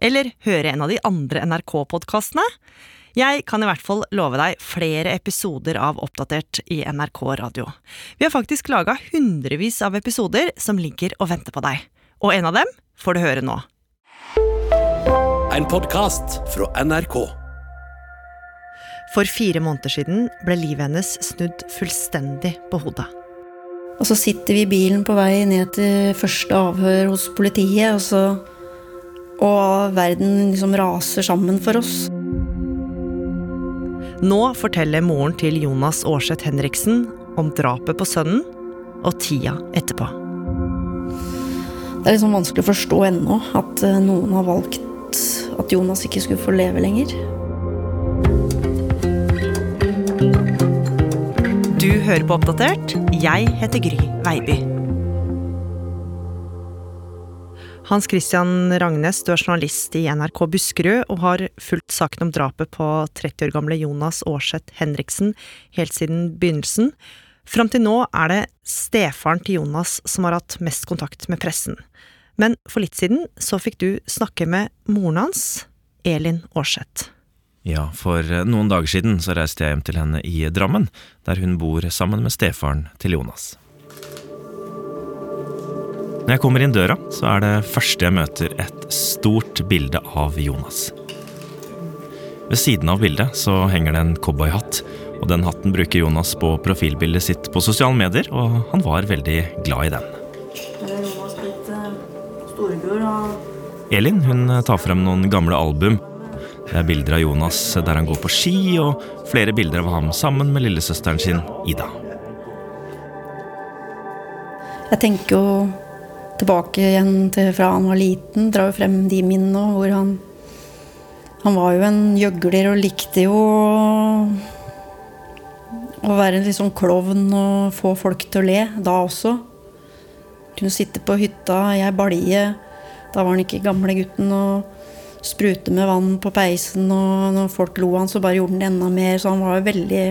Eller høre en av de andre NRK-podkastene. Jeg kan i hvert fall love deg flere episoder av Oppdatert i NRK Radio. Vi har faktisk laga hundrevis av episoder som ligger og venter på deg. Og en av dem får du høre nå. En podkast fra NRK. For fire måneder siden ble livet hennes snudd fullstendig på hodet. Og så sitter vi i bilen på vei ned til første avhør hos politiet, og så Og verden liksom raser sammen for oss. Nå forteller moren til Jonas Aarseth Henriksen om drapet på sønnen og tida etterpå. Det er liksom vanskelig å forstå ennå at eh, noen har valgt at Jonas ikke skulle få leve lenger. Du hører på Oppdatert. Jeg heter Gry Veiby. Hans Christian Rangnes, du er journalist i NRK Buskerud og har fulgt saken om drapet på 30 år gamle Jonas Aarseth Henriksen helt siden begynnelsen. Fram til nå er det stefaren til Jonas som har hatt mest kontakt med pressen. Men for litt siden så fikk du snakke med moren hans, Elin Aarseth. Ja, for eh, noen dager siden så reiste jeg hjem til henne i Drammen, der hun bor sammen med stefaren til Jonas. Når jeg kommer inn døra, så er det første jeg møter et stort bilde av Jonas. Ved siden av bildet så henger det en cowboyhatt, og den hatten bruker Jonas på profilbildet sitt på sosiale medier, og han var veldig glad i den. Elin hun tar frem noen gamle album. Det er bilder av Jonas der han går på ski, og flere bilder av ham sammen med lillesøsteren sin, Ida. Jeg tenker jo tilbake igjen til fra han var liten, drar jo frem de minnene hvor han Han var jo en gjøgler og likte jo å, være en sånn klovn og få folk til å le, da også. Kunne sitte på hytta, jeg balje. Da var han ikke gamle gutten og sprute med vann på peisen, og når folk lo han, så bare gjorde han det enda mer, så han var jo veldig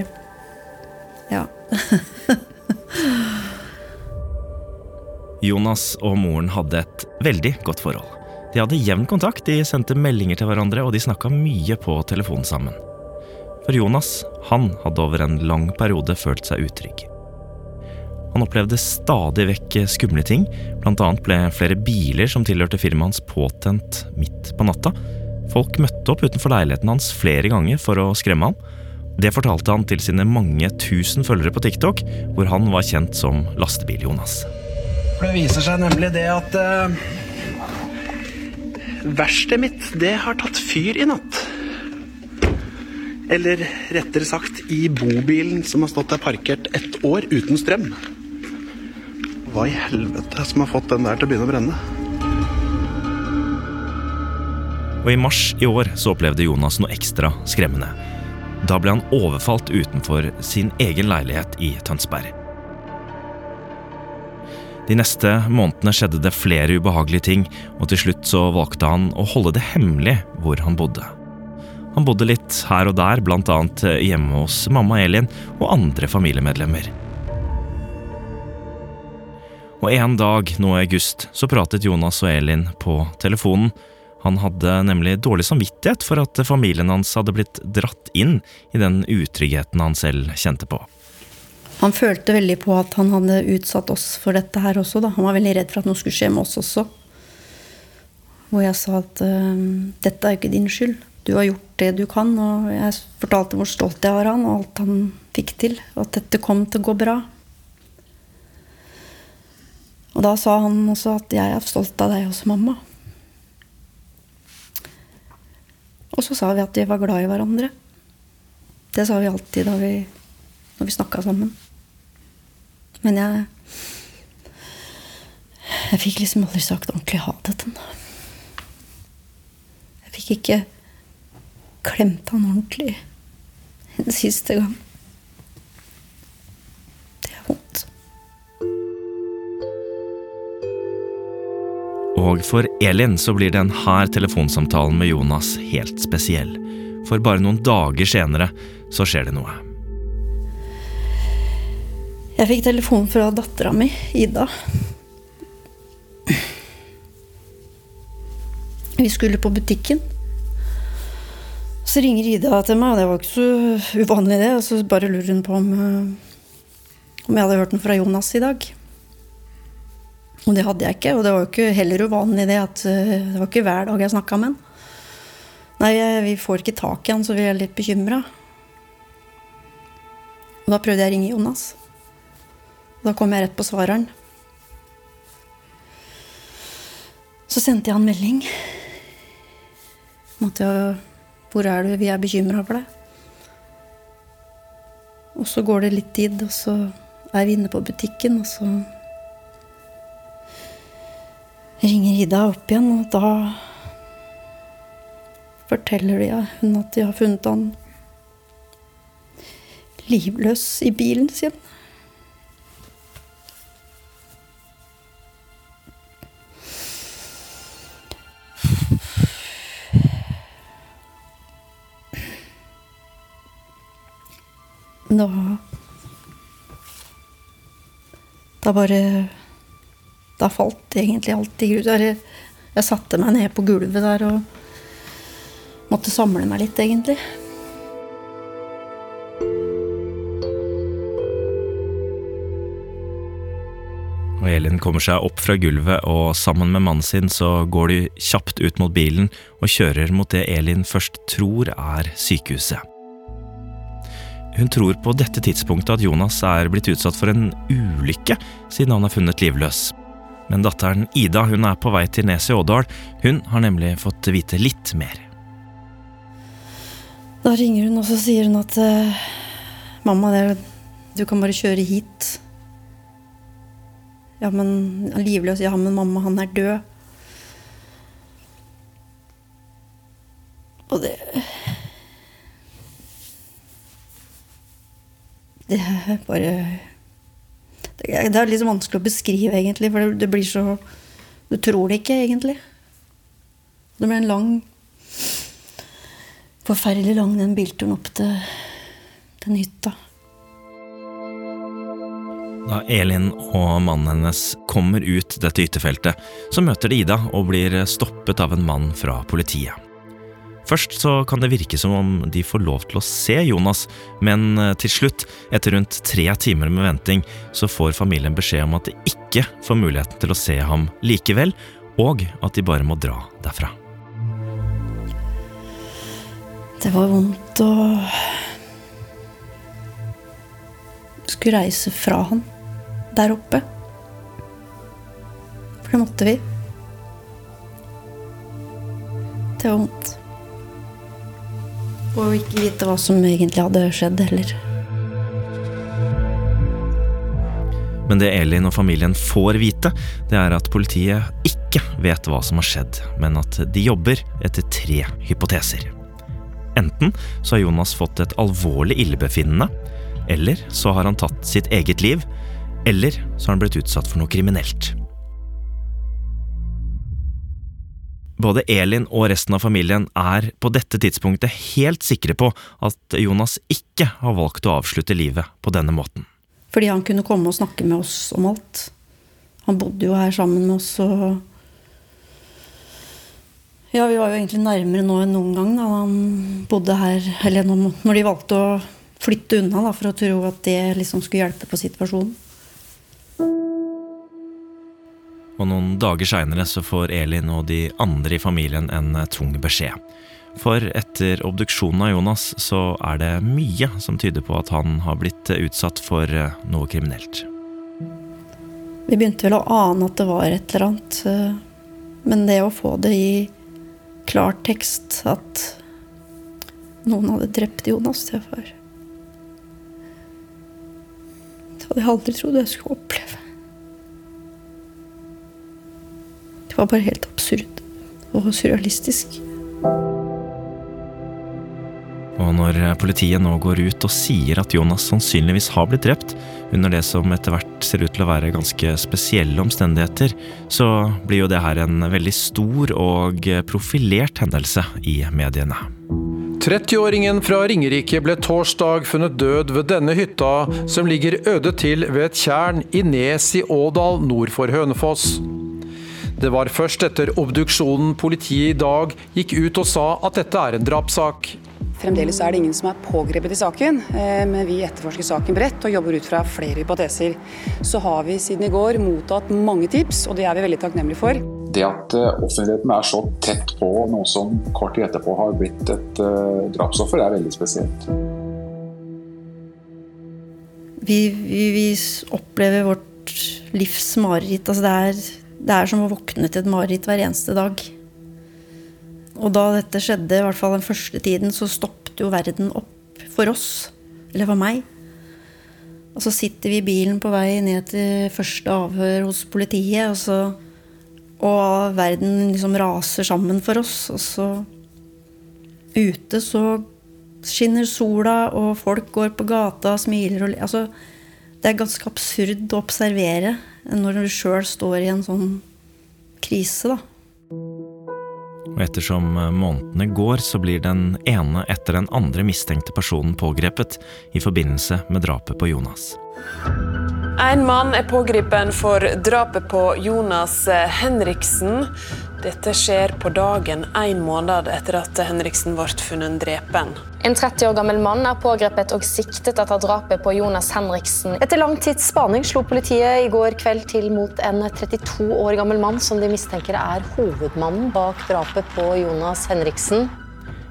Ja. Jonas og moren hadde et veldig godt forhold. De hadde jevn kontakt, de sendte meldinger til hverandre, og de snakka mye på telefon sammen. For Jonas, han hadde over en lang periode følt seg utrygg. Han opplevde stadig vekk skumle ting, annet ble flere biler som tilhørte firmaet hans påtent midt på natta. Folk møtte opp utenfor leiligheten hans flere ganger for å skremme ham. Det fortalte han til sine mange tusen følgere på TikTok, hvor han var kjent som Lastebil-Jonas. For det viser seg nemlig det at uh, verkstedet mitt, det har tatt fyr i natt. Eller rettere sagt i bobilen som har stått der parkert ett år uten strøm. Hva i helvete som har fått den der til å begynne å brenne? Og i mars i år så opplevde Jonas noe ekstra skremmende. Da ble han overfalt utenfor sin egen leilighet i Tønsberg. De neste månedene skjedde det flere ubehagelige ting, og til slutt så valgte han å holde det hemmelig hvor han bodde. Han bodde litt her og der, annet hjemme hos mamma Elin og andre familiemedlemmer. Og en dag nå i august så pratet Jonas og Elin på telefonen. Han hadde nemlig dårlig samvittighet for at familien hans hadde blitt dratt inn i den utryggheten han selv kjente på. Han følte veldig på at han hadde utsatt oss for dette her også. Da. Han var veldig redd for at noe skulle skje med oss også. Hvor jeg sa at uh, dette er jo ikke din skyld. Du har gjort det du kan. Og jeg fortalte hvor stolt jeg var av han, og alt han fikk til. Og at dette kom til å gå bra. Og da sa han også at jeg er stolt av deg også, mamma. Og så sa vi at vi var glad i hverandre. Det sa vi alltid da vi, når vi snakka sammen. Men jeg Jeg fikk liksom aldri sagt ordentlig ha det til ham. Jeg fikk ikke klemte han ordentlig en siste gang. Det er vondt. Og for Elin så blir denne telefonsamtalen med Jonas helt spesiell. For bare noen dager senere så skjer det noe. Jeg fikk telefon fra dattera mi, Ida. Vi skulle på butikken. Så ringer Ida til meg, og det var ikke så uvanlig, det. Og så bare lurer hun på om, eh, om jeg hadde hørt noe fra Jonas i dag. Og det hadde jeg ikke, og det var jo ikke heller uvanlig det at eh, det var ikke hver dag jeg snakka med han. Nei, vi får ikke tak i han, så vi er litt bekymra. Og da prøvde jeg å ringe Jonas. Da kom jeg rett på svareren. Så sendte jeg han melding. Jeg, hvor er du? Vi er bekymra for deg. Og så går det litt tid, og så er vi inne på butikken, og så ringer Ida opp igjen, og da forteller de hun at de har funnet han livløs i bilen sin. Da Da bare Da falt egentlig alt i grus. Jeg, satte meg ned på gulvet der og måtte samle meg litt, egentlig. Og Elin kommer seg opp fra gulvet, og sammen med mannen sin så går de kjapt ut mot bilen og kjører mot det Elin først tror er sykehuset. Hun tror på dette tidspunktet at Jonas er blitt utsatt for en ulykke, siden han er funnet livløs. Men datteren Ida hun er på vei til Nes i Ådal. Hun har nemlig fått vite litt mer. Da ringer hun, og så sier hun at eh, Mamma, det, du kan bare kjøre hit. Ja, men livløs. Ja, men mamma, han er død. Og det Det er bare Det er, litt vanskelig å beskrive, egentlig, for det blir så Du tror det ikke, egentlig. Det ble en lang Forferdelig lang, den bilturen opp til den hytta. Da Elin og mannen hennes kommer ut dette hyttefeltet, så møter de Ida og blir stoppet av en mann fra politiet. Først så kan det virke som om de får lov til å se Jonas, men eh, til slutt, etter rundt tre timer med venting, så får familien beskjed om at de ikke får muligheten til å se ham likevel, og at de bare må dra derfra. Det var vondt å skulle reise fra han der oppe. For det måtte vi. Det var vondt. Og ikke vite hva som egentlig hadde skjedd heller. Men det Elin og familien får vite, det er at politiet ikke vet hva som har skjedd, men at de jobber etter tre hypoteser. Enten så har Jonas fått et alvorlig illebefinnende, eller så har han tatt sitt eget liv, eller så har han blitt utsatt for noe kriminelt. Både Elin og resten av familien er på dette tidspunktet helt sikre på at Jonas ikke har valgt å avslutte livet på denne måten. Fordi han kunne komme og snakke med oss om alt. Han bodde jo her sammen med oss og Ja, vi var jo egentlig nærmere nå enn noen gang da han bodde her. Eller når de valgte å flytte unna da, for å tro at det liksom skulle hjelpe på situasjonen. Og noen dager seinere så får Elin og de andre i familien en eh, tung beskjed. For etter obduksjonen av Jonas så er det mye som tyder på at han har blitt eh, utsatt for eh, noe kriminelt. Vi begynte vel å ane at det var et eller annet. Men det å få det i klartekst at noen hadde drept Jonas, det var Det hadde jeg aldri trodd jeg skulle oppleve. Det var bare helt absurd og surrealistisk. Og når politiet nå går ut og sier at Jonas sannsynligvis har blitt drept, under det som etter hvert ser ut til å være ganske spesielle omstendigheter, så blir jo det her en veldig stor og profilert hendelse i mediene. 30-åringen fra Ringerike ble torsdag funnet død ved denne hytta, som ligger øde til ved et tjern i Nes i Ådal nord for Hønefoss. Det var først etter obduksjonen politiet i dag gikk ut og sa at dette er en drapssak. Fremdeles er det ingen som er pågrepet i saken, eh, men vi etterforsker saken bredt og jobber ut fra flere hypoteser. Så har vi siden i går mottatt mange tips, og det er vi veldig takknemlige for. Det at eh, offentligheten er så tett på noe som kort tid etterpå har blitt et uh, drapsoffer, er veldig spesielt. Vi, vi, vi opplever vårt livs mareritt. Altså det, er, det er som å våkne til et mareritt hver eneste dag. Og da dette skjedde, i hvert fall den første tiden, så stoppet jo verden opp for oss. Eller for meg. Og så sitter vi i bilen på vei ned til første avhør hos politiet, og, så, og verden liksom raser sammen for oss. Og så ute så skinner sola, og folk går på gata og smiler og altså, Det er ganske absurd å observere når du sjøl står i en sånn krise, da. Og ettersom eh, månedene går, så blir den ene etter den andre mistenkte personen pågrepet i forbindelse med drapet på Jonas. En mann er pågrepet for drapet på Jonas eh, Henriksen. Dette skjer på dagen én måned etter at Henriksen ble funnet drepen. En 30 år gammel mann er pågrepet og siktet etter drapet på Jonas Henriksen. Etter lang tids spaning slo politiet i går kveld til mot en 32 år gammel mann som de mistenker er hovedmannen bak drapet på Jonas Henriksen.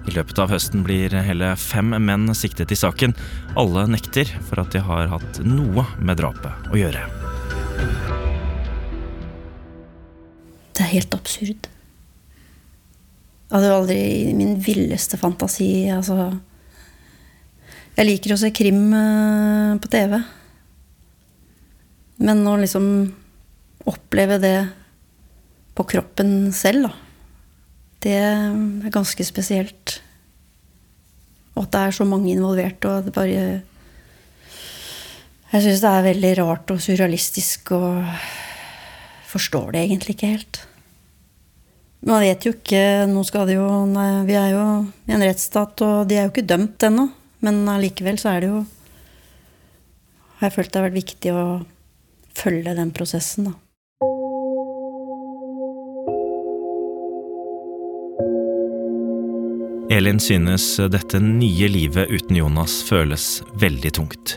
I løpet av høsten blir hele fem menn siktet i saken. Alle nekter for at de har hatt noe med drapet å gjøre. Det er helt absurd. Jeg hadde jo aldri i min villeste fantasi altså Jeg liker å se krim eh, på TV. Men å liksom oppleve det på kroppen selv, da Det er ganske spesielt. Og at det er så mange involvert, og det bare Jeg syns det er veldig rart og surrealistisk og forstår det egentlig ikke helt. Man vet jo ikke Nå skal det jo nei, Vi er jo i en rettsstat, og de er jo ikke dømt ennå. Men allikevel så er det jo Har jeg følt det har vært viktig å følge den prosessen, da. Elin synes dette nye livet uten Jonas føles veldig tungt.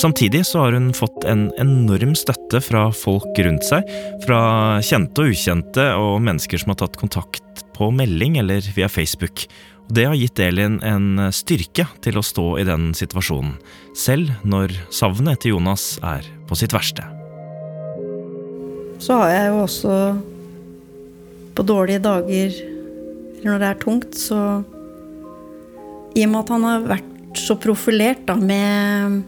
Samtidig så har hun fått en enorm støtte fra folk rundt seg, fra kjente og ukjente og mennesker som har tatt kontakt på melding eller via Facebook. Og det har gitt Elin en styrke til å stå i den situasjonen, selv når savnet etter Jonas er på sitt verste. Så har jeg jo også på dårlige dager, eller når det er tungt, så I og med at han har vært så profilert da, med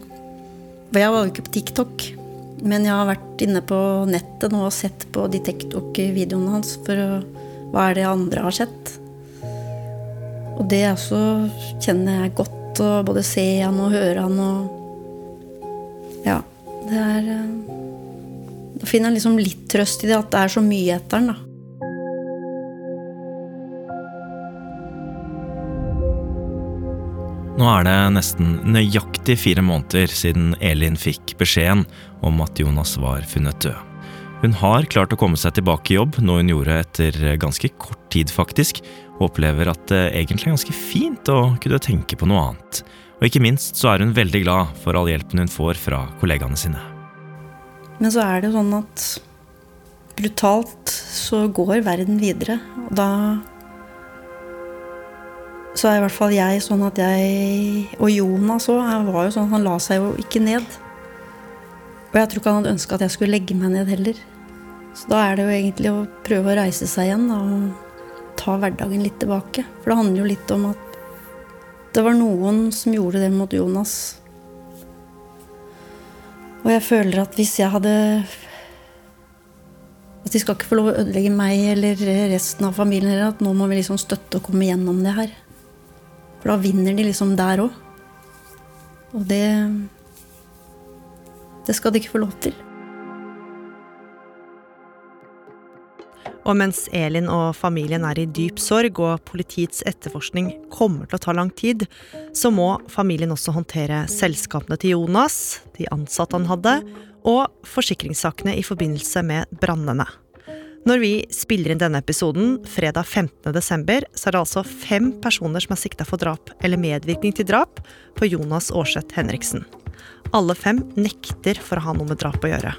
for jeg var jo ikke på TikTok. Men jeg har vært inne på nettet nå og sett på de TikTok-videoene hans for å, hva er det andre har sett. Og det også kjenner jeg godt og både se han og høre han og Ja, det er eh, Da finner jeg liksom litt trøst i det at det er så mye etter han, da. Nå er det nesten nøyaktig fire måneder siden Elin fikk beskjeden om at Jonas var funnet død. Hun har klart å komme seg tilbake i jobb, noe hun gjorde etter ganske kort tid, faktisk, og opplever at det egentlig er ganske fint å kunne tenke på noe annet. Og ikke minst så er hun veldig glad for all hjelpen hun får fra kollegaene sine. Men så er det jo sånn at brutalt så går verden videre, og da så er i hvert fall jeg sånn at jeg Og Jonas òg. var jo sånn at Han la seg jo ikke ned. Og jeg tror ikke han hadde ønska at jeg skulle legge meg ned heller. Så da er det jo egentlig å prøve å reise seg igjen og ta hverdagen litt tilbake. For det handler jo litt om at det var noen som gjorde det mot Jonas. Og jeg føler at hvis jeg hadde At de skal ikke få lov å ødelegge meg eller resten av familien. At nå må vi liksom støtte og komme gjennom det her. For da vinner de liksom der òg. Og det Det skal de ikke få lov til. Og mens Elin og familien er i dyp sorg og politiets etterforskning kommer til å ta lang tid, så må familien også håndtere selskapene til Jonas, de ansatte han hadde, og forsikringssakene i forbindelse med brannene. Når vi spiller inn denne episoden fredag 15. desember, så er det altså fem personer som er sikta for drap eller medvirkning til drap på Jonas Aarseth Henriksen. Alle fem nekter for å ha noe med drap å gjøre.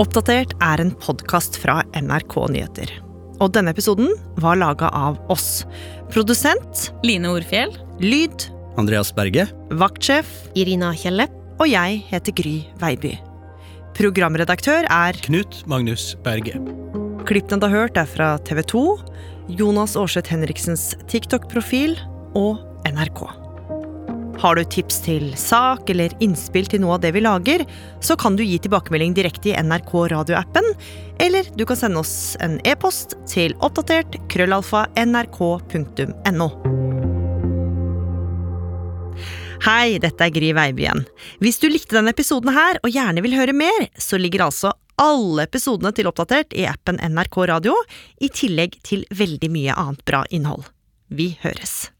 Oppdatert er en podkast fra NRK Nyheter. Og denne episoden var laga av oss. Produsent Line Orfjell. Lyd Andreas Berge. Vaktsjef Irina Kjelle. Og jeg heter Gry Veiby. Programredaktør er Knut Magnus Berge. Klippene du har hørt, er fra TV 2, Jonas Aarseth Henriksens TikTok-profil og NRK. Har du tips til sak eller innspill til noe av det vi lager, så kan du gi tilbakemelding direkte i NRK radioappen, eller du kan sende oss en e-post til oppdatert krøllalfa nrk.no. Hei, dette er Gry Veibyen. Hvis du likte denne episoden her, og gjerne vil høre mer, så ligger altså alle episodene til Oppdatert i appen NRK Radio, i tillegg til veldig mye annet bra innhold. Vi høres.